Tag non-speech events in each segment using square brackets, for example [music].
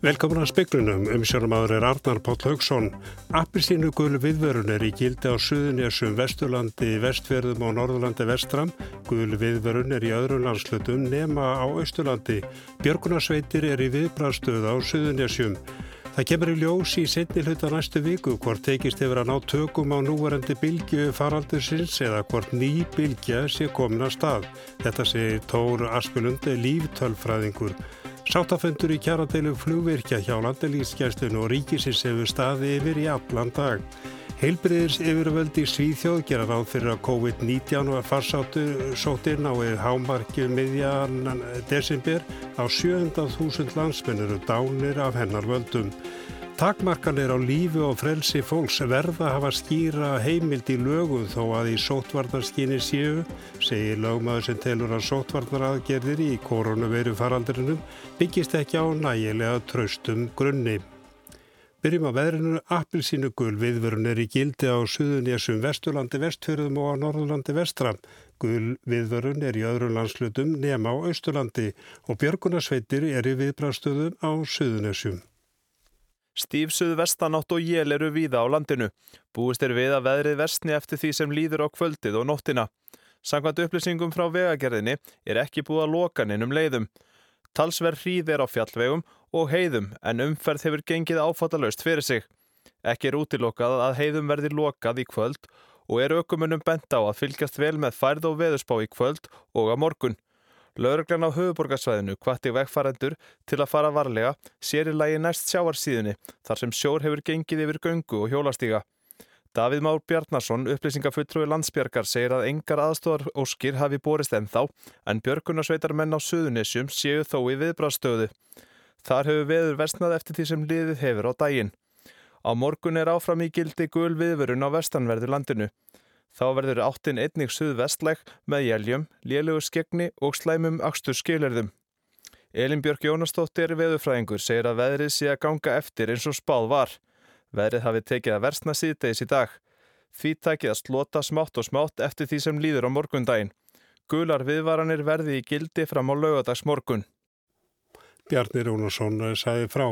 Velkomin að speiklunum, umsjónumadur er Arnar Páll Haugsson. Appilsínu gul viðvörun er í gildi á Suðunésum, Vesturlandi, Vestfjörðum og Norðurlandi Vestram. Gul viðvörun er í öðrum landslutum nema á Östurlandi. Björgunarsveitir er í viðbrastöð á Suðunésum. Það kemur í ljós í setni hluta næstu viku hvort teikist hefur að ná tökum á núverandi bylgju faraldursins eða hvort ný bylgja sé komin að stað. Þetta sé Tór Aspilund líftölfræðingur. Sáttafundur í kjaradeilu flugvirkja hjá landalíkskjæstunum og ríkisins hefur staði yfir í allan dag. Heilbriðis yfirvöldi Svíþjóð gera ráð fyrir að COVID-19 var farsáttu sótinn á eða hámarki miðjan desember á 700.000 landsmennir og dánir af hennar völdum. Takmarkanir á lífi og frelsi fólks verða hafa skýra heimild í lögum þó að í sótvarnarskinni séu, segir lögmaður sem telur að sótvarnaraðgerðir í koronaviru faraldrinum byggist ekki á nægilega traustum grunni. Byrjum á veðrinu, appilsínu gul viðvörun er í gildi á Suðunésum, Vesturlandi, Vestfjörðum og á Norðurlandi Vestram. Gul viðvörun er í öðrum landslutum nema á Östurlandi og björgunarsveitir er í viðbrastöðum á Suðunésum. Stífsuð vestanátt og jél eru víða á landinu. Búist er við að veðrið vestni eftir því sem líður á kvöldið og nóttina. Sangvænt upplýsingum frá vegagerðinni er ekki búið að loka neinum leiðum. Talsverð hríð er á fjallvegum og heiðum en umferð hefur gengið áfatalaust fyrir sig. Ekki er útilokað að heiðum verði lokað í kvöld og er aukumunum bent á að fylgjast vel með færð og veðurspá í kvöld og á morgun. Lauruglan á höfuborgarsvæðinu kvatti vegfærandur til að fara varlega sér í lagi næst sjáarsíðunni þar sem sjór hefur gengið yfir göngu og hjólastíga. Davíð Már Bjarnason, upplýsingafulltrúi landsbjörgar, segir að engar aðstofar óskir hafi borist ennþá en björgunarsveitar menn á Suðunissjum séu þó í viðbrástöðu. Þar hefur veður versnað eftir því sem liðið hefur á daginn. Á morgun er áfram í gildi gul viðvörun á vestanverðu landinu. Þá verður áttin einnig suðvestlæg með jæljum, lélugu skegni og slæmum axtur skilirðum. Elin Björk Jónastóttir veðurfræðingur segir að veðrið sé að ganga eftir eins og spáð var. Veðrið hafi tekið að versna síðdeis í dag. Því takið að slota smátt og smátt eftir því sem líður á morgundaginn. Gular viðvaranir verði í gildi fram á lögadags morgun. Bjarni Rónarsson sagði frá.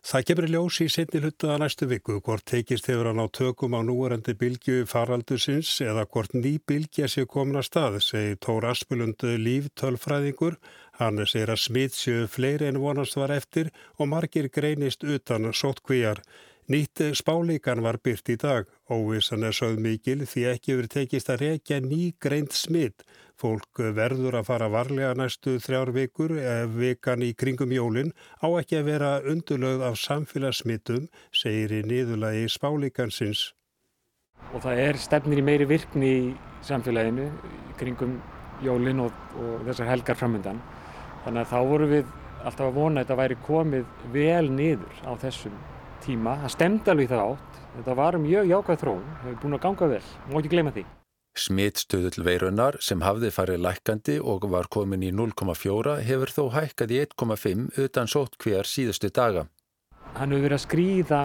Það kemur í ljós í setni hlutu að næstu viku hvort teikist hefur að ná tökum á núarandi bylgju faraldusins eða hvort ný bylgja sé komin að stað, segi Tór Aspilundu líftölfræðingur. Hann segir að smitt séu fleiri en vonast var eftir og margir greinist utan sótkvíjar. Nýtt spálíkan var byrt í dag. Óvissan er sögð mikil því ekki verið tekist að reykja ný greint smitt. Fólk verður að fara varlega næstu þrjár vikur ef vikan í kringum jólinn á ekki að vera undurlögð af samfélagsmittum, segir í niðurlagi spálíkansins. Og það er stefnir í meiri virkni í samfélaginu kringum jólinn og, og þessar helgar framöndan. Þannig að þá vorum við alltaf að vona að þetta væri komið vel niður á þessum tíma. Það stemdi alveg það átt. Þetta var mjög jákvæð þróun. Það hefur búin að ganga vel. Má ekki gleyma því. Smittstöðull veirunar sem hafði farið lækandi og var komin í 0,4 hefur þó hækkað í 1,5 utan sótt hver síðustu daga. Hann hefur verið að skrýða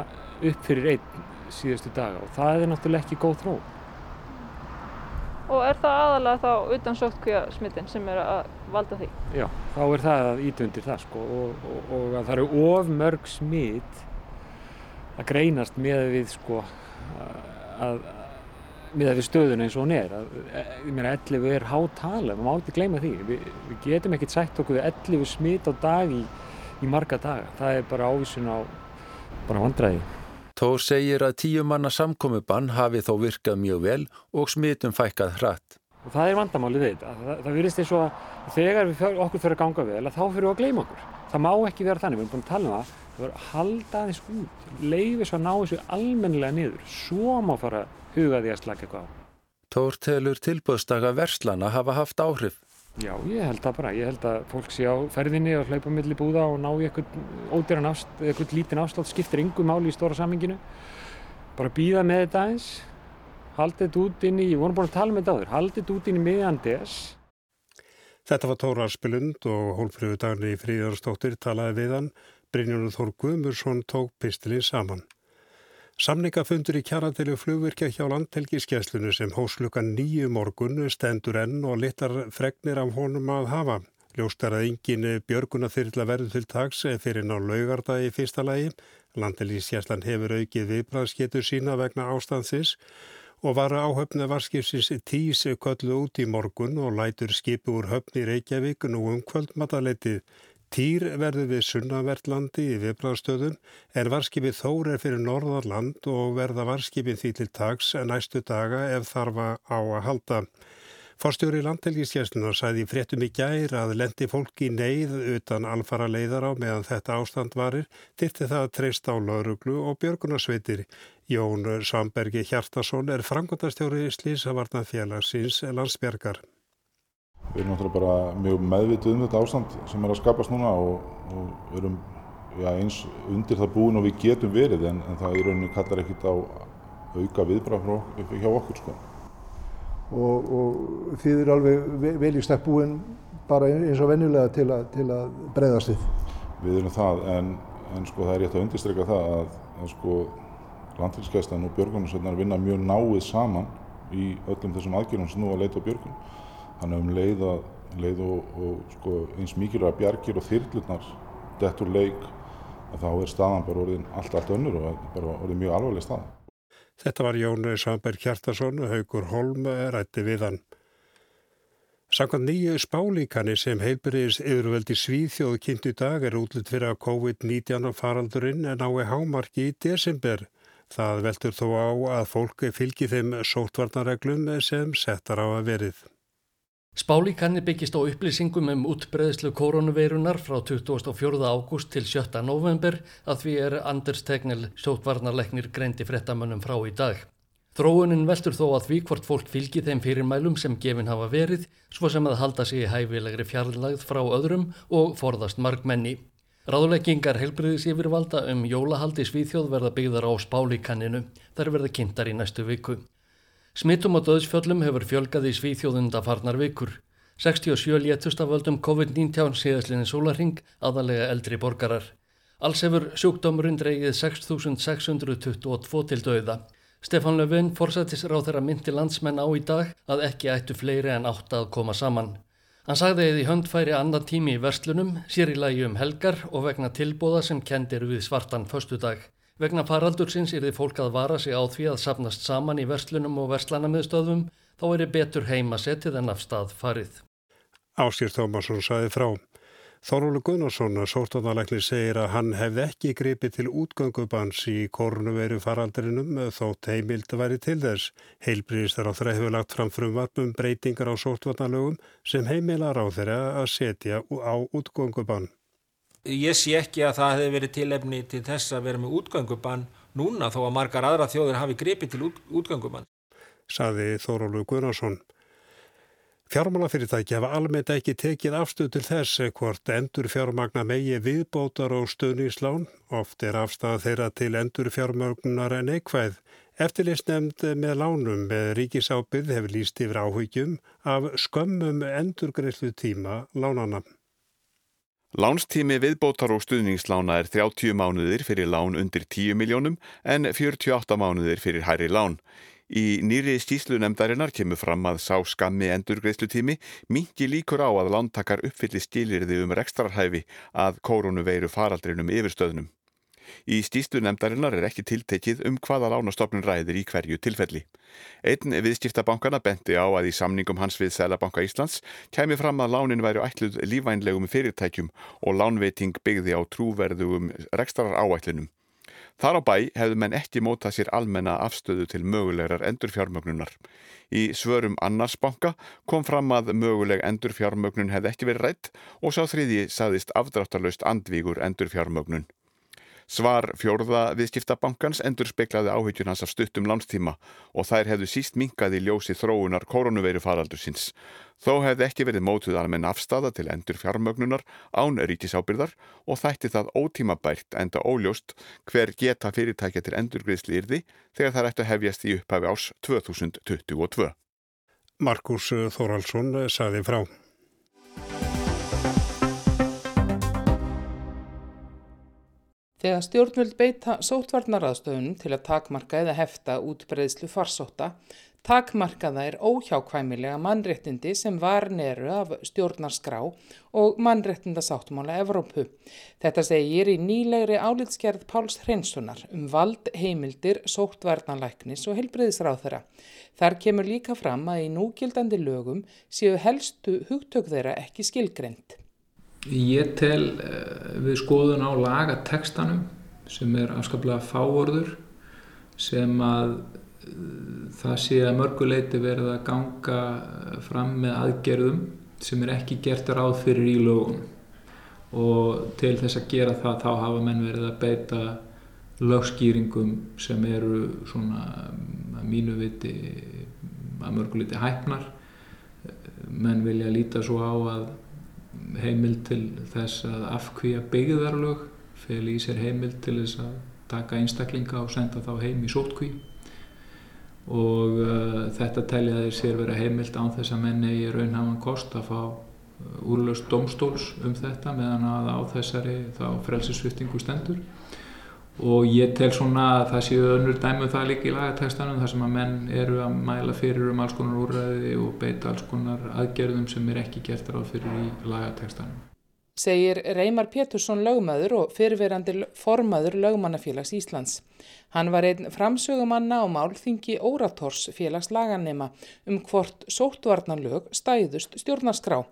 upp fyrir einn síðustu daga og það er náttúrulega ekki góð þróun. Og er það aðalega þá utan sóttkvíasmittin sem er að valda því? Já, þá er það að ítundir það sko og, og, og að það eru of mörg smitt að greinast með við sko að með við stöðuna eins og hún er að, ég meina 11 er hátala maður má ekki gleyma því. Við, við getum ekkert sætt okkur 11 smitt á dag í, í marga daga. Það er bara ávísun á bara vandræði. Tór segir að tíu manna samkomiðbann hafi þó virkað mjög vel og smittum fækkað hratt. Og það er vandamálið þetta. Það, það virðist eins og að þegar fyrir, okkur fyrir að ganga vel að þá fyrir við að gleyma okkur. Það má ekki vera þannig, við erum búin að tala um það, það verður að halda aðeins út, leiði svo að ná þessu almennilega niður, svo má fara að huga því að slaka eitthvað á. Tór telur tilbúðstaga verslana hafa haft áhrif. Já, ég held það bara. Ég held að fólk sé á ferðinni og hlaupa millir búða og ná í eitthvað ódýran ást, eitthvað lítinn áslátt, skiptir yngu máli í stóra samminginu. Bara býða með þetta aðeins, haldið þetta út inn í, ég voru búin að tala með þetta áður, haldið þetta út inn í miðjan DS. Þetta var Tóra Spilund og hólfröðu dagni í Fríðarstóttir talaði við hann. Brynjónu Þór Guðmursson tók pistilinn saman. Samningafundur í kjaradeilu flugvirkja hjá landhelgiskesslunu sem hóslukan nýju morgun stendur enn og litar fregnir af honum að hafa. Ljóstar að engin björguna þyrla verður til tags fyrir ná laugardagi fyrsta lagi. Landilísjæslan hefur aukið viðbræðsketur sína vegna ástansins og var áhöfna varskipsins tís köllu út í morgun og lætur skipi úr höfni Reykjavík nú um kvöldmataleitið. Týr verður við sunnavertlandi í viðbræðstöðum en varskipið þór er fyrir norðarland og verða varskipið því til tags næstu daga ef þarfa á að halda. Forstjóri landhelgiskessluna sæði fréttum í gær að lendi fólki neyð utan alfara leiðar á meðan þetta ástand varir, dyrti það að treysta á lauruglu og björgunarsveitir. Jón Sambergi Hjartason er frangotastjóri Slísavarnað félagsins landsbergar. Við erum náttúrulega bara mjög meðvitið um þetta ástand sem er að skapast núna og, og erum já, eins undir það búin og við getum verið en, en það í rauninni kallar ekkit á auka viðbraf hjá okkur sko. Og, og þið eru alveg vel í stakk búin bara eins og venjulega til, til að breyðast þið? Við erum það en, en sko það er rétt að undirstryka það að, að sko landfélskæstan og björgunarsveitnar vinna mjög náið saman í öllum þessum aðgjörnum sem nú að leita á björgun. Þannig um leið, að, leið og, og sko, eins mikilvæga bjargir og þyrlurnar dettur leik að þá er staðan bara orðin allt allt önnur og bara orðin mjög alvarleg staðan. Þetta var Jón Samberg Hjartarsson, Haugur Holm rætti við hann. Samkvæmt nýju spálíkani sem heilbyrðis yfirveldi Svíþjóð kynnt í dag er útlut fyrir að COVID-19 faraldurinn en ái hámarki í desember. Það veldur þó á að fólk fylgi þeim sótvarnareglum sem settar á að verið. Spálíkanni byggist á upplýsingum um útbreðslu koronaveirunar frá 24. ágúst til 7. november að því er Anders Tegnell sjótvarnarleiknir greindi frettamönnum frá í dag. Þróunin veldur þó að því hvort fólk fylgi þeim fyrirmælum sem gefin hafa verið svo sem að halda sig í hæfilegri fjarlagð frá öðrum og forðast margmenni. Ráðleggingar helbriðis yfirvalda um jólahaldi svíþjóð verða byggðar á spálíkanninu þar verða kynntar í næstu viku. Smittum og döðsfjöllum hefur fjölgað í svíþjóðunda farnar vikur. 67 létust af völdum COVID-19 síðaslinni sólaring, aðalega eldri borgarar. Alls hefur sjúkdómurinn dreigið 6.622 til döða. Stefán Löfven forsættisráð þeirra myndi landsmenn á í dag að ekki ættu fleiri en átta að koma saman. Hann sagði eða í höndfæri annan tími í verslunum, sér í lagi um helgar og vegna tilbóða sem kendir við svartan föstudag. Vegna faraldursins er þið fólk að vara sig á því að sapnast saman í verslunum og verslanameðstöðum þá er þið betur heima setið en af stað farið. Áskýr Tómasson saði frá. Þorúlu Gunnarsson, sóttanarleikni, segir að hann hefði ekki gripið til útgöngubans í korunveru faraldrinum þótt heimild væri til þess. Heilbríðistar á þreið hefur lagt fram frumvarpum breytingar á sóttanarlögum sem heimilar á þeirra að setja á útgöngubann ég sé ekki að það hefði verið tilefni til þess að vera með útgöngubann núna þó að margar aðra þjóðir hafi gripið til út, útgöngubann. Saði Þórólu Gunnarsson. Fjármálafyrirtæki hafa almennt ekki tekið afstöð til þess hvort endur fjármagna megi viðbótar og stöðníslán. Oft er afstæða þeirra til endur fjármagnar en eikvæð. Eftirlist nefnd með lánum með ríkisábyrð hefur líst yfir áhugjum af skömmum endurgreiflu tíma lánana. Lánstími viðbótar og stuðningslána er 30 mánuðir fyrir lán undir 10 miljónum en 48 mánuðir fyrir hærri lán. Í nýri stíslu nefndarinnar kemur fram að sá skammi endurgreðslutími mingi líkur á að lántakar uppfylli stílirði um rekstrarhæfi að koronaveiru faraldrinum yfirstöðnum. Í stíslu nefndarinnar er ekki tiltekið um hvaða lánastofnun ræðir í hverju tilfelli. Einn viðskiptabankana benti á að í samningum hans við Sælabanka Íslands kæmi fram að lánin væri ætluð lífvænlegum fyrirtækjum og lánveiting byggði á trúverðugum rekstarar áætlinum. Þar á bæ hefðu menn ekki mótað sér almenna afstöðu til mögulegar endurfjármögnunar. Í svörum annars banka kom fram að möguleg endurfjármögnun hefði ekki verið rætt og sá þriði saðist afdráttarlaust andvígur endurfjármögnun. Svar fjórða viðskiptabankans endur speklaði áhyggjur hans af stuttum lánstíma og þær hefðu síst minkaði ljósi þróunar koronaveiru faraldur síns. Þó hefði ekki verið mótuð almenn afstafa til endur fjármögnunar án ríkisábyrðar og þætti það ótímabært enda óljóst hver geta fyrirtækja til endurgriðsli yrði þegar það ættu hefjast í upphafi ás 2022. Markus Þóraldsson saði frá. Þegar stjórnvöld beita sótvarnaraðstöðunum til að takmarka eða hefta útbreyðslu farsóta takmarkaða er óhjákvæmilega mannréttindi sem var neru af stjórnarskrá og mannréttindasáttmála Evrópu. Þetta segir í nýlegri álitskerð Páls Hreinssonar um vald heimildir, sóttvarnalæknis og helbreyðisráð þeirra. Þar kemur líka fram að í núgildandi lögum séu helstu hugtök þeirra ekki skilgreynd. Ég tel við skoðun á lagatekstanum sem er afskaplega fáorður sem að það sé að mörguleiti verið að ganga fram með aðgerðum sem er ekki gert ráð fyrir í lögum og til þess að gera það þá hafa menn verið að beita lögskýringum sem eru svona að mínu viti að mörguleiti hæfnar. Menn vilja líta svo á að heimil til þess að afkvíja byggðarlög fel í sér heimil til þess að taka einstaklinga og senda þá heim í sótkví og uh, þetta telja þeir sér vera heimilt án þess að menni í raunhafan kost að fá uh, úrlaust domstóls um þetta meðan að á þessari þá frelsisviftingu stendur og ég tel svona að það séu önnur dæmu um það líka í lagatekstanum þar sem að menn eru að mæla fyrir um alls konar úrræði og beita alls konar aðgerðum sem er ekki gert ráð fyrir í lagatekstanum segir Reymar Pétursson lögmaður og fyrirverandi formaður lögmannafélags Íslands. Hann var einn framsögumanna á málþingi Órators félagslaganema um hvort sóttvarnanlög stæðust stjórnarskrá.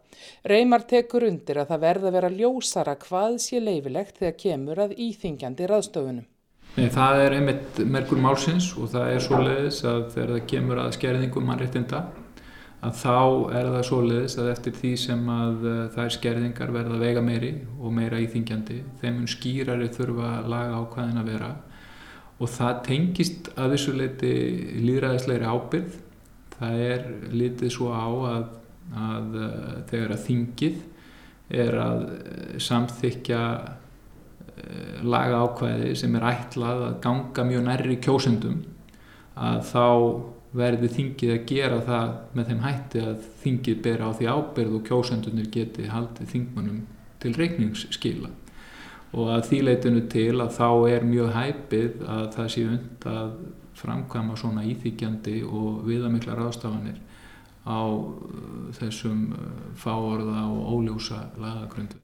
Reymar tekur undir að það verða vera ljósara hvað sé leifilegt þegar kemur að íþingjandi raðstöfunum. Nei, það er einmitt merkur málsins og það er svo leiðis að þegar það kemur að skerðingum mannréttinda að þá er það svoleiðis að eftir því sem að uh, þær skerðingar verða vega meiri og meira íþingjandi þeim mun skýrari þurfa laga ákvæðin að vera. Og það tengist að þessu leiti líðræðisleiri ábyrð það er litið svo á að, að uh, þegar að þingið er að uh, samþykja laga ákvæði sem er ætlað að ganga mjög nærri kjósendum að þá verði þingið að gera það með þeim hætti að þingið bera á því ábyrð og kjósendunir geti haldið þingmannum til reikningsskila og að því leitinu til að þá er mjög hæpið að það sé und að framkvæma svona íþykjandi og viðamikla ráðstafanir á þessum fáorða og óljósa lagagröndu.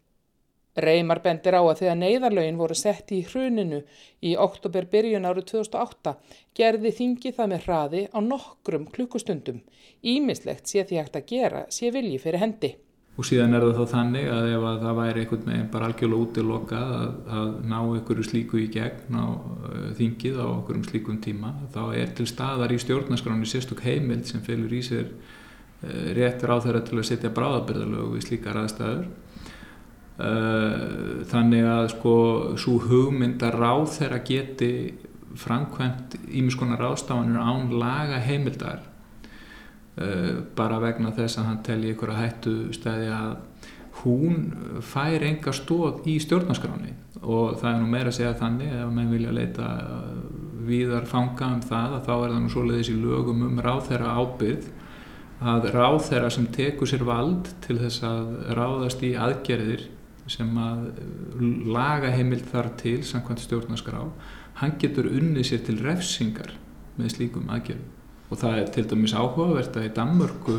Reymar bendir á að þegar neyðarlögin voru sett í hruninu í oktober byrjun árið 2008 gerði þingi það með hraði á nokkrum klukkustundum. Ímislegt sé því hægt að gera sé vilji fyrir hendi. Og síðan er það þá þannig að ef að það væri einhvern veginn bara algjörlega útilokað að, að ná einhverju slíku í gegn á uh, þingið á einhverjum slíkum tíma þá er til staðar í stjórnaskráni sérstök heimild sem fylgur í sér uh, réttur á þeirra til að setja bráðabyrðalög við slíkar aðstæður Eh, þannig að sko svo hugmynda ráð þeirra geti framkvæmt ímiskonar ráðstafanir án laga heimildar uh, bara vegna þess að hann telji ykkur að hættu stæði að hún fær enga stóð í stjórnarskráni og það er nú meira að segja þannig ef maður vilja leita viðar fanga um það að þá er það nú svoleiðis í lögum um ráð þeirra ábyrð að ráð þeirra sem tekur sér vald til þess að ráðast í aðgerðir sem að uh, laga heimild þar til samkvæmt stjórnarskrá hann getur unnið sér til refsingar með slíkum aðgerðum. Og það er til dæmis áhugavert að í Danmörku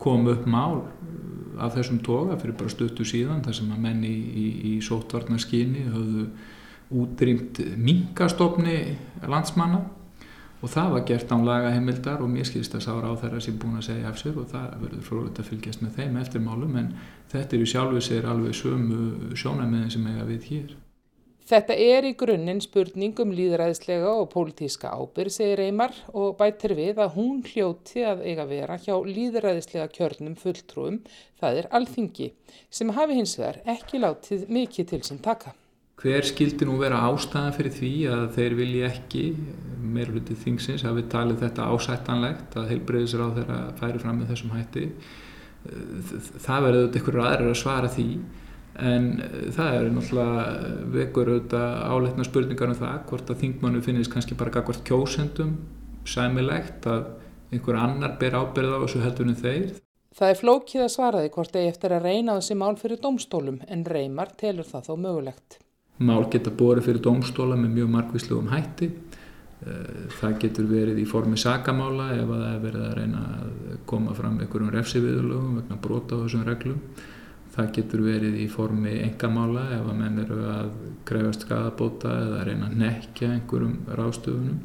kom upp mál uh, af þessum toga fyrir bara stuttu síðan þar sem að menni í, í, í sótvarnarskyni höfðu útrýmt minkastofni landsmanna og það var gert án laga heimildar og mér skilst að sára á þeirra sem búin að segja af sér og það verður frólægt að fylgjast með þeim eftir málum en þetta er í sjálfu sér alveg sömu sjónamiðin sem eiga við hér. Þetta er í grunninn spurning um líðræðislega og pólitíska ábyrg, segir Eymar og bætir við að hún hljóti að eiga vera hjá líðræðislega kjörnum fulltrúum, það er alþingi, sem hafi hins vegar ekki látið mikið til sem taka. Hver skildi nú vera ástæðan fyrir því að þeir vilji ekki, meirflutið þingsins, hafi talið þetta ásættanlegt að heilbreyðisra á þeirra færi fram með þessum hætti. Það verður auðvitað ykkur aðrir að svara því en það er náttúrulega vekur auðvitað áleitna spurningar um það hvort að þingmannu finnist kannski bara gagvart kjósendum sæmilegt að einhver annar ber ábyrð á þessu heldunum þeir. Það er flókið að svara því hvort eigi eftir að reyna þessi mál fyrir domstólum en reymar telur það þó mögulegt mál geta borið fyrir domstóla með mjög margvíslegum hætti Það getur verið í formi sakamála ef að það er verið að reyna að koma fram einhverjum refsiviðurlögum vegna brota á þessum reglum. Það getur verið í formi engamála ef að menn eru að krefast skadabóta eða reyna að nekja einhverjum ráðstöfunum.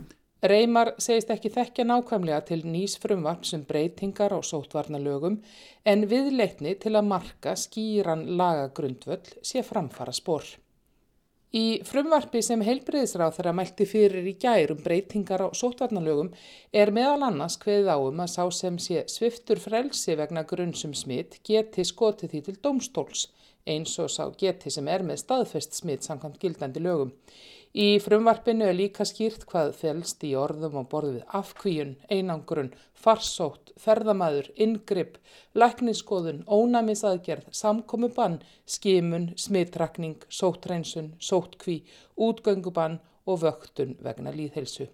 Reymar segist ekki þekkja nákvæmlega til nýs frumvarp sem um breytingar á sótvarnalögum en viðleitni til að marka skýran lagagrundvöll sé framfara spór. Í frumvarpi sem heilbreyðisráð þeirra mælti fyrir í gærum breytingar á sótvarnalögum er meðal annars hveðið áum að sá sem sé sviftur frelsi vegna grunnsum smitt geti skotið því til domstóls eins og sá geti sem er með staðfest smitt samkvæmt gildandi lögum. Í frumvarpinu er líka skýrt hvað felst í orðum og borðu við afkvíun, einangrun, farsótt, ferðamæður, ingripp, lækniskoðun, ónæmisaðgerð, samkomubann, skimun, smittrakning, sóttreinsun, sóttkví, útgöngubann og vöktun vegna líðhelsu.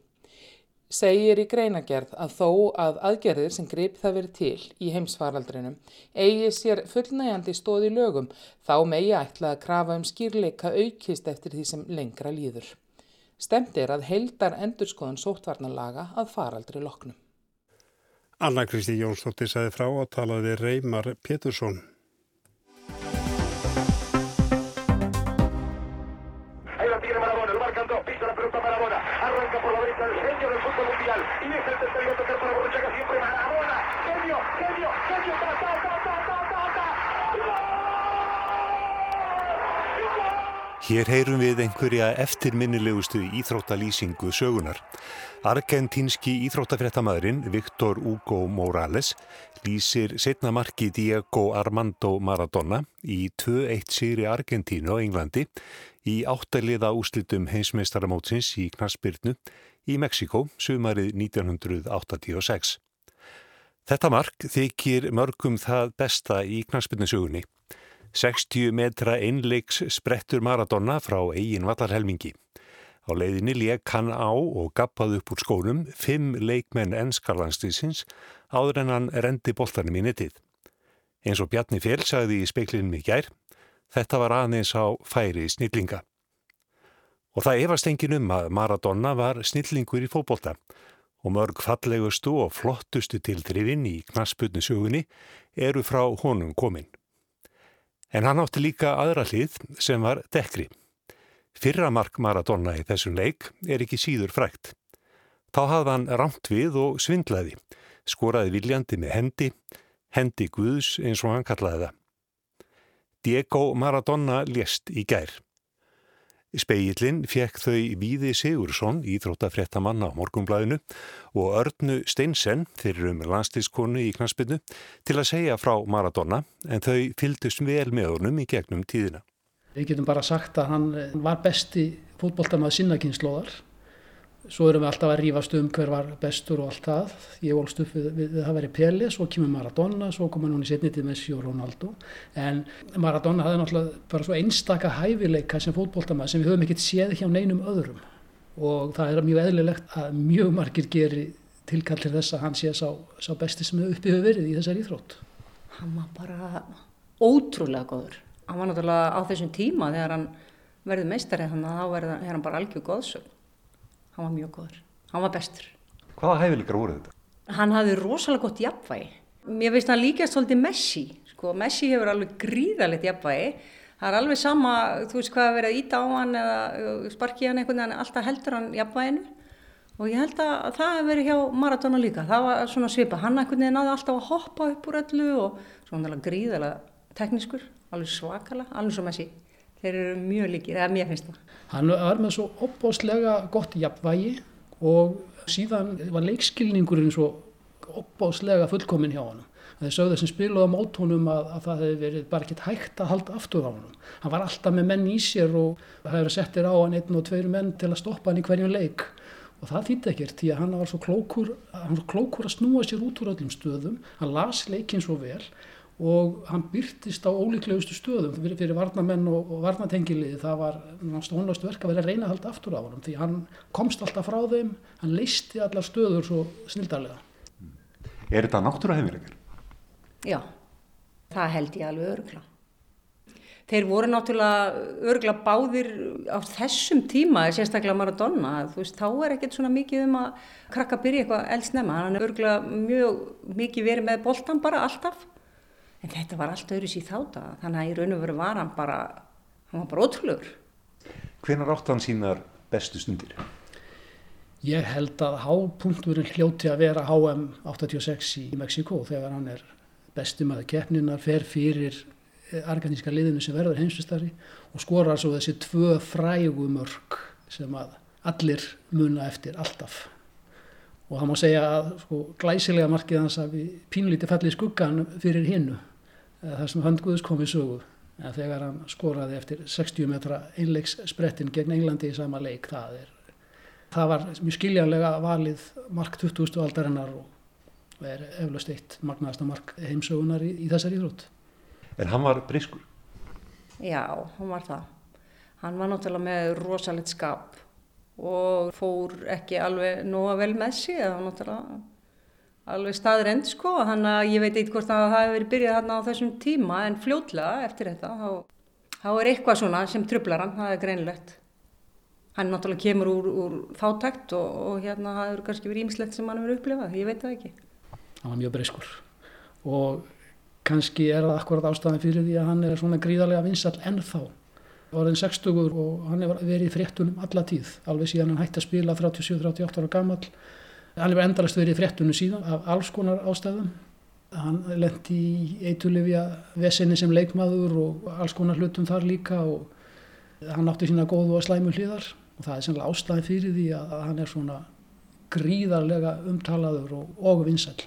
Segir í greinagerð að þó að aðgerðir sem grip það verið til í heimsfaraldrinum eigi sér fullnægjandi stóð í lögum þá megi ætla að krafa um skýrleika aukist eftir því sem lengra líður. Stemt er að heildar endurskoðan sóttvarnalaga að faraldri loknum. Anna Kristi Jónsdóttir sagði frá að talaði Reymar Pétursson. Hér heyrum við einhverja eftirminnilegustu íþróttalýsingu sögunar. Argentínski íþróttafréttamaðurinn Viktor Hugo Morales lýsir setna marki Diego Armando Maradona í 2-1 síri Argentínu á Englandi í áttaliða úslitum heimsmeistaramótsins í Knarsbyrnu í Mexiko sumarið 1986. Þetta mark þykir mörgum það besta í Knarsbyrnusögunni. 60 metra einleiks sprettur Maradona frá eigin vallarhelmingi. Á leiðinni leik hann á og gappað upp úr skónum fimm leikmenn enskarlandstísins áður en hann rendi boltanum í nettið. Eins og Bjarni Fél sagði í speiklinum í gær, þetta var aðeins á færi snillinga. Og það efast engin um að Maradona var snillingur í fókbólta og mörg fallegustu og flottustu tildrifin í knasputnusögunni eru frá honum kominn. En hann átti líka aðra hlið sem var dekri. Fyrra mark Maradona í þessum leik er ekki síður frækt. Þá hafði hann rámt við og svindlaði, skoraði viljandi með hendi, hendi Guðs eins og hann kallaði það. Diego Maradona lést í gær. Speillin fekk þau Víði Sigursson, íþróttafréttamann á morgumblæðinu og Örnu Steinsen, fyrir um landstískonu í knaspinu, til að segja frá Maradona en þau fyldust vel með honum í gegnum tíðina. Við getum bara sagt að hann var besti fótbolltamaður sinnakynnslóðar. Svo erum við alltaf að rífast um hver var bestur og allt það. Ég volst upp við, við, það verið Pele, svo kemur Maradona, svo kom hann hún í setnitið Messi og Ronaldo. En Maradona hafði náttúrulega bara svo einstaka hæfileika sem fótbolltamaður sem við höfum ekkert séð hjá neinum öðrum. Og það er mjög eðlilegt að mjög margir geri tilkallir þess að hann sé sá, sá besti sem uppið hefur verið í þessari íþrótt. Hann var bara ótrúlega góður hann var náttúrulega á þessum tíma þegar hann verði meistarið þannig að þá er hann bara algjör góðsög hann var mjög góður, hann var bestur. Hvaða hæfileikar voru þetta? Hann hafði rosalega gott jafnvægi. Mér finnst hann líka svolítið Messi sko, Messi hefur alveg gríðalegt jafnvægi. Það er alveg sama, þú veist hvað að vera ít á hann eða sparki hann einhvern veginn alltaf heldur hann jafnvæginu. Og ég held að það hefur verið hjá Maradona líka. Það var svona svipa, hann einhvern veginn náði alltaf að hoppa upp úr öllu og svona gríðalega teknískur alveg svakala, alveg svo Messi þeir eru mjög líkir, eða mér finnst það. Hann var með svo opbóðslega gott jafnvægi og síðan var leikskilningurinn svo opbóðslega fullkomin hjá hann þeir sögðu sem spiluði á mótónum að, að það hefði verið bara ekkert hægt að halda aftur á hann hann var alltaf með menn í sér og það hefði settir á hann einn og tveir menn til að stoppa hann í hverjum leik. Og það þýtti ekkert því að hann var svo klókur, hann var klókur að snúa sér út úr öllum stöðum hann las leikin svo vel og hann byrtist á ólíklegustu stöðum fyrir, fyrir varnamenn og, og varnatengiliði það var stónlast verk að vera að reyna að halda aftur á hann því hann komst alltaf frá þeim hann leisti allar stöður svo snildarlega. Er þetta náttúra hefilegar? Já, það held ég alveg örugla þeir voru náttúrulega örgulega báðir á þessum tíma, sérstaklega Maradona, þú veist, þá er ekkert svona mikið um að krakka byrja eitthvað eldsnema, hann er örgulega mjög mikið verið með boltan bara alltaf, en þetta var allt öðru síð þáta, þannig að í raun og veru var hann bara, hann var bara ótrúlegur. Hvenar átt hann sínar bestu stundir? Ég held að hápunkturinn hljóti að vera HM 86 í Mexiko þegar hann er bestumæði keppninar, fer fyrir argentinska liðinu sem verður heimsvistari og skorar svo þessi tvö frægumörk sem að allir muna eftir alltaf og það má segja að sko, glæsilega markið hans að við pínlítið fallið skuggan fyrir hinnu þar sem höndguðus komið sögu en þegar hann skoraði eftir 60 metra einleiks sprettin gegn Englandi í sama leik það, er, það var mjög skiljanlega valið mark 20. aldarinnar og er eflaust eitt magnaðasta mark heimsögunar í, í þessari íþrótt En hann var briskur? Já, hann var það. Hann var náttúrulega með rosalegt skap og fór ekki alveg nóga vel með sig, það var náttúrulega alveg staðrend sko, þannig að ég veit eitthvað hvort að það hefði verið byrjað þarna á þessum tíma en fljótlega eftir þetta, þá, þá er eitthvað svona sem trublar hann, það er greinlegt. Hann náttúrulega kemur úr, úr þáttækt og, og hérna það eru kannski verið ímislegt sem hann hefur upplifað, ég veit það ekki. Hann var mjög briskur og kannski er það akkurat ástæðan fyrir því að hann er svona gríðarlega vinsall ennþá orðin 60 og hann hefur verið fréttunum alla tíð, alveg síðan hann hætti að spila 37-38 ára gammal hefur endalast verið fréttunum síðan af alls konar ástæðum. Hann lendi í eitulifja vesenni sem leikmaður og alls konar hlutum þar líka og hann átti sína góðu og slæmu hlýðar og það er sannlega ástæðan fyrir því að hann er svona gríðarlega umtalaður og, og vinsall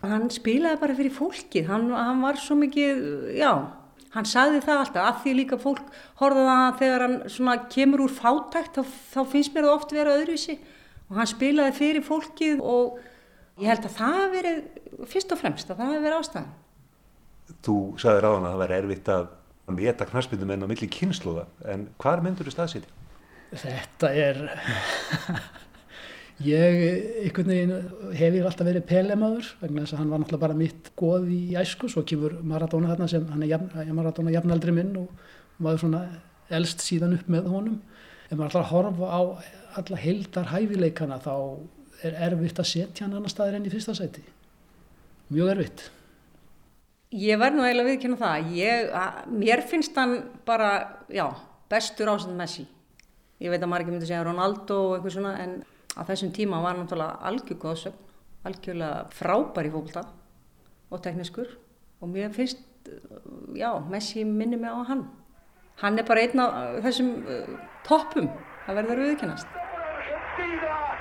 Hann spilaði bara fyrir fólkið, hann, hann var svo mikið, já, hann sagði það alltaf, af því líka fólk horfaði að þegar hann kemur úr fátækt þá, þá finnst mér það oft vera öðruvísi og hann spilaði fyrir fólkið og ég held að það hafi verið fyrst og fremst að það hafi verið ástæðan. Þú sagði ráðan að það væri erfitt að meta knarspindum en á milli kynsluða, en hvað myndur þú staðsýti? Þetta er... [laughs] Ég einhvern veginn hefur alltaf verið pelemaður vegna þess að hann var náttúrulega bara mitt goð í æsku svo kemur Maradona þarna sem hann er jafn, Maradona jafnaldri minn og maður svona elst síðan upp með honum. Ef maður alltaf horfa á alla heildar hæfileikana þá er erfitt að setja hann annar staðir enn í fyrsta sæti. Mjög erfitt. Ég verð nú eiginlega viðkynna það. Ég, að, mér finnst hann bara, já, bestur ásend Messi. Ég veit að maður ekki myndi segja Ronaldo og eitthvað svona en á þessum tíma var náttúrulega algjör góðsögn, algjörlega frábær í fólkta og tekniskur og mér finnst, já, Messi minni mig á hann. Hann er bara einn af þessum uh, toppum að verða auðvitað.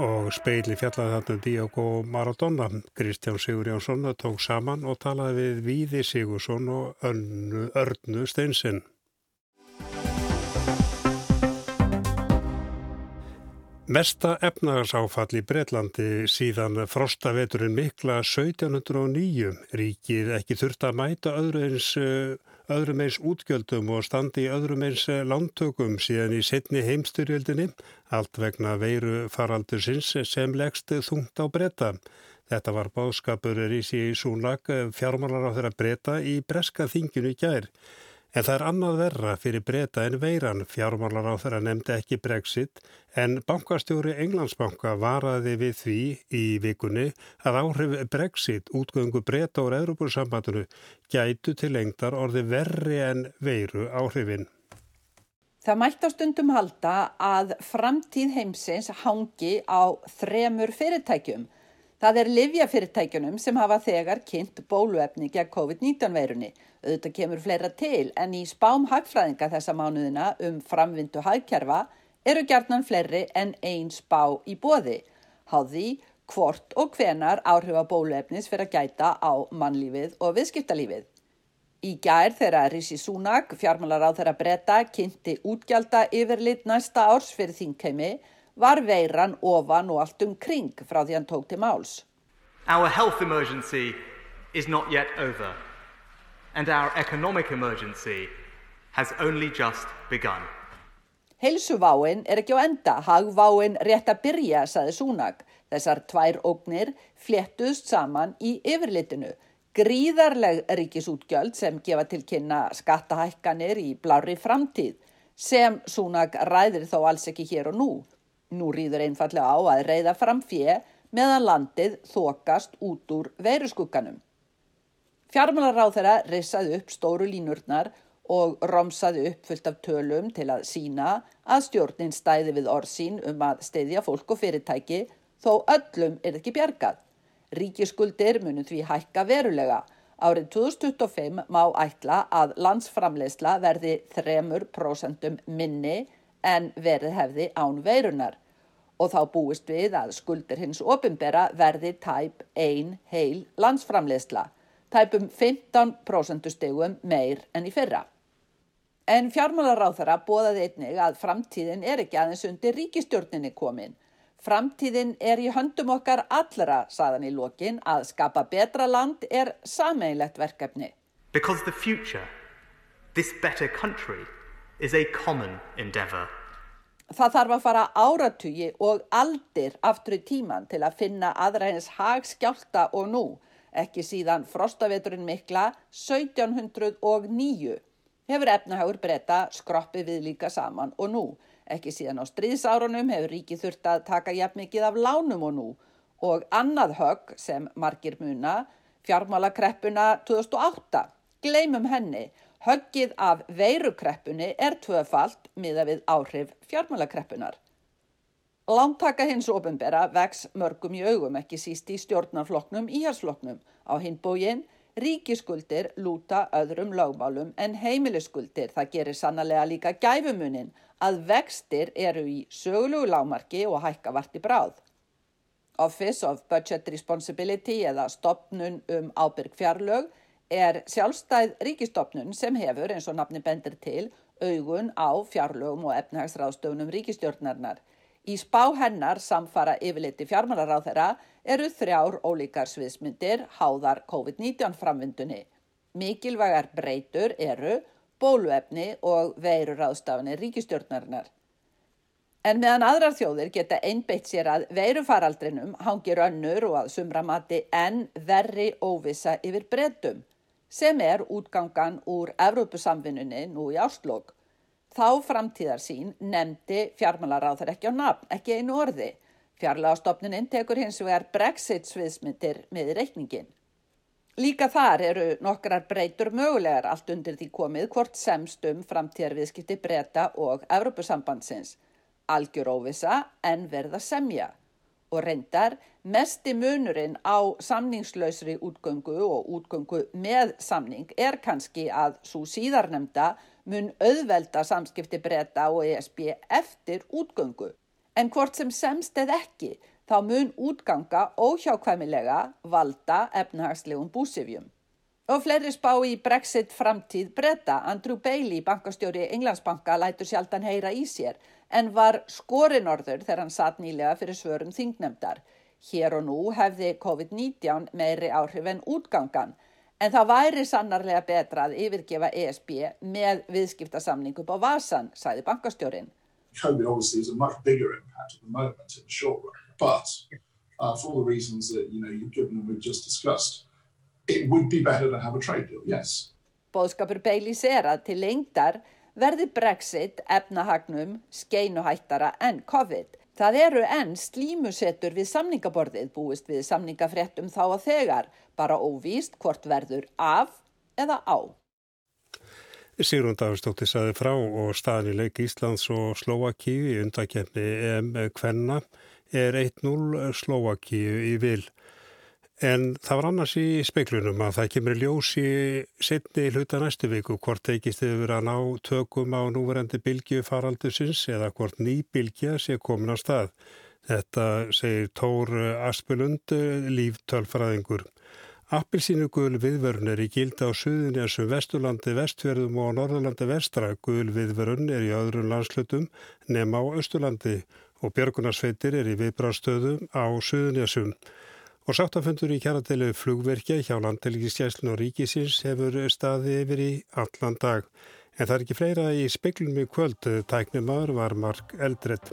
og speili fjallaði þarna Diogo Maradona. Kristján Sigur Jánsson tók saman og talaði við Víði Sigursson og Örnu Steinsinn. Mesta efnarsáfall í Breitlandi síðan frostaveturinn mikla 1709 ríkið ekki þurft að mæta eins öðrum eins útgjöldum og standi í öðrum eins lántökum síðan í setni heimstyrjöldinni, allt vegna veiru faraldursins sem leggst þungt á breyta. Þetta var báðskapur Rísi Súnlag fjármálar á þeirra breyta í breska þinginu gær. En það er annað verra fyrir breyta en veiran. Fjármálar á þeirra nefndi ekki brexit en bankastjóri Englandsbanka varaði við því í vikunni að áhrif brexit útgöngu breyta úr Európussambandinu gætu til lengdar orði verri en veiru áhrifin. Það mætti á stundum halda að framtíð heimsins hangi á þremur fyrirtækjum. Það er livjafyrirtækjunum sem hafa þegar kynnt bóluefni gegn COVID-19 veirunni. Auðvitað kemur fleira til en í spám hagfræðinga þessa mánuðina um framvindu hagkerfa eru gerðnan fleiri en einn spá í bóði. Háði hvort og hvenar áhrifa bóluefnis fyrir að gæta á mannlífið og viðskiptalífið. Í gær þegar Rishi Sunak, fjármálar á þeirra breyta, kynnti útgjalda yfirlit næsta árs fyrir þingheimi var veiran ofan og allt um kring frá því hann tók til máls. Our health emergency is not yet over and our economic emergency has only just begun. Heilsuváin er ekki á enda, hagváin rétt að byrja, saði Súnak. Þessar tvær ógnir fléttust saman í yfirlitinu. Gríðarleg ríkisútgjöld sem gefa til kynna skattahækkanir í blári framtíð sem Súnag ræðir þó alls ekki hér og nú. Nú rýður einfallega á að reyða fram fjö meðan landið þokast út úr veiruskugganum. Fjármálaráð þeirra rissaði upp stóru línurnar og romsaði upp fullt af tölum til að sína að stjórnin stæði við orðsín um að steyðja fólk og fyrirtæki þó öllum er ekki bjargað. Ríkiskuldir munum því hækka verulega. Árið 2025 má ætla að landsframleysla verði 3% minni en verið hefði án veirunar og þá búist við að skuldir hins opimbera verði tæp ein heil landsframleysla, tæpum 15% stegum meir enn í fyrra. En fjármálaráþara bóðaði einnig að framtíðin er ekki aðeins undir ríkistjórninni komin. Framtíðin er í höndum okkar allra, saðan í lokin, að skapa betra land er sameigilegt verkefni. Because the future, this better country, is a common endeavour. Það þarf að fara áratugi og aldir aftur í tíman til að finna aðræðins hagskjálta og nú, ekki síðan frostaveturinn mikla 1709. Hefur efnahagur breyta skroppið við líka saman og nú, ekki síðan á stríðsárunum hefur ríkið þurft að taka jafn mikið af lánum og nú og annað högg sem margir muna, fjármálakreppuna 2008, gleymum henni Höggið af veirukreppunni er tvöfalt miða við áhrif fjármálakreppunar. Lántaka hins ofinbera vex mörgum í augum ekki síst í stjórnarfloknum íhalsfloknum. Á hinbógin ríkiskuldir lúta öðrum lögmálum en heimiliskuldir. Það gerir sannlega líka gæfumunin að vextir eru í sögulegu lámarki og hækka vart í bráð. Office of Budget Responsibility eða stopnun um ábyrg fjarlög er sjálfstæð ríkistofnun sem hefur, eins og nafni bendir til, augun á fjarlögum og efnahagsráðstöfunum ríkistjórnarinnar. Í spá hennar samfara yfirleiti fjármálaráð þeirra eru þrjár ólíkar sviðsmyndir háðar COVID-19 framvindunni. Mikilvægar breytur eru bóluefni og veiruráðstafunni ríkistjórnarinnar. En meðan aðrar þjóðir geta einbeitt sér að veirufaraldrinum hangir önnur og að sumramati enn verri óvisa yfir breytum sem er útgangan úr Evrópusamvinnunni nú í áslokk. Þá framtíðar sín nefndi fjármálaráður ekki á nafn, ekki einu orði. Fjárlagastofnuninn tekur hins vegar brexit sviðsmyndir með reikningin. Líka þar eru nokkrar breytur mögulegar allt undir því komið hvort semstum framtíðarviðskipti breyta og Evrópusambandsins. Algjör óvisa en verða semja og reyndar mesti munurinn á samningslausri útgöngu og útgöngu með samning er kannski að svo síðarnemda mun auðvelda samskipti breyta og ESB eftir útgöngu. En hvort sem semst eða ekki þá mun útganga óhjákvæmilega valda efnahagslegum búsifjum. Og fleiri spá í Brexit framtíð breyta. Andrew Bailey, bankastjóri Englandsbanka, lætur sjaldan heyra í sér en var skorinorður þegar hann satt nýlega fyrir svörum þingnefndar. Hér og nú hefði COVID-19 meiri áhrif en útgangan en það væri sannarlega betra að yfirgefa ESB með viðskiptasamning upp á vasan, sæði bankastjórin. COVID obviously is a much bigger impact at the moment in the short run, but uh, for all the reasons that you know you've given and we've just discussed, it would be better to have a trade deal, yes. Bóðskapur Baileys er að til lengdar verði Brexit efnahagnum skeinuhættara en COVID. Það eru enn slímusettur við samningaborðið búist við samningafréttum þá að þegar, bara óvíst hvort verður af eða á. Sigrun Davidsdóttir saði frá og staðin í leik Íslands og Slovakíu í undakefni EM Kvenna er 1-0 Slovakíu í vil. En það var annars í speiklunum að það kemur ljós í setni hluta næstu viku hvort teikist verið að ná tökum á núverendi bylgju faraldusins eða hvort ný bylgja sé komin á stað. Þetta segir Tór Aspelund, líftölfræðingur. Appilsínu gul viðvörun er í gilda á suðinni eins og Vesturlandi vestverðum og Norðurlandi vestra. Gul viðvörun er í öðrum landslutum nema á Östurlandi og Björgunarsveitir er í viðbrástöðum á suðinni Og sáttafundur í kjaradeilu flugverkja hjá landhelgiskjæslun og ríkisins hefur staði yfir í allan dag. En það er ekki fleira í speklum í kvöld. Tæknumar var Mark Eldredd.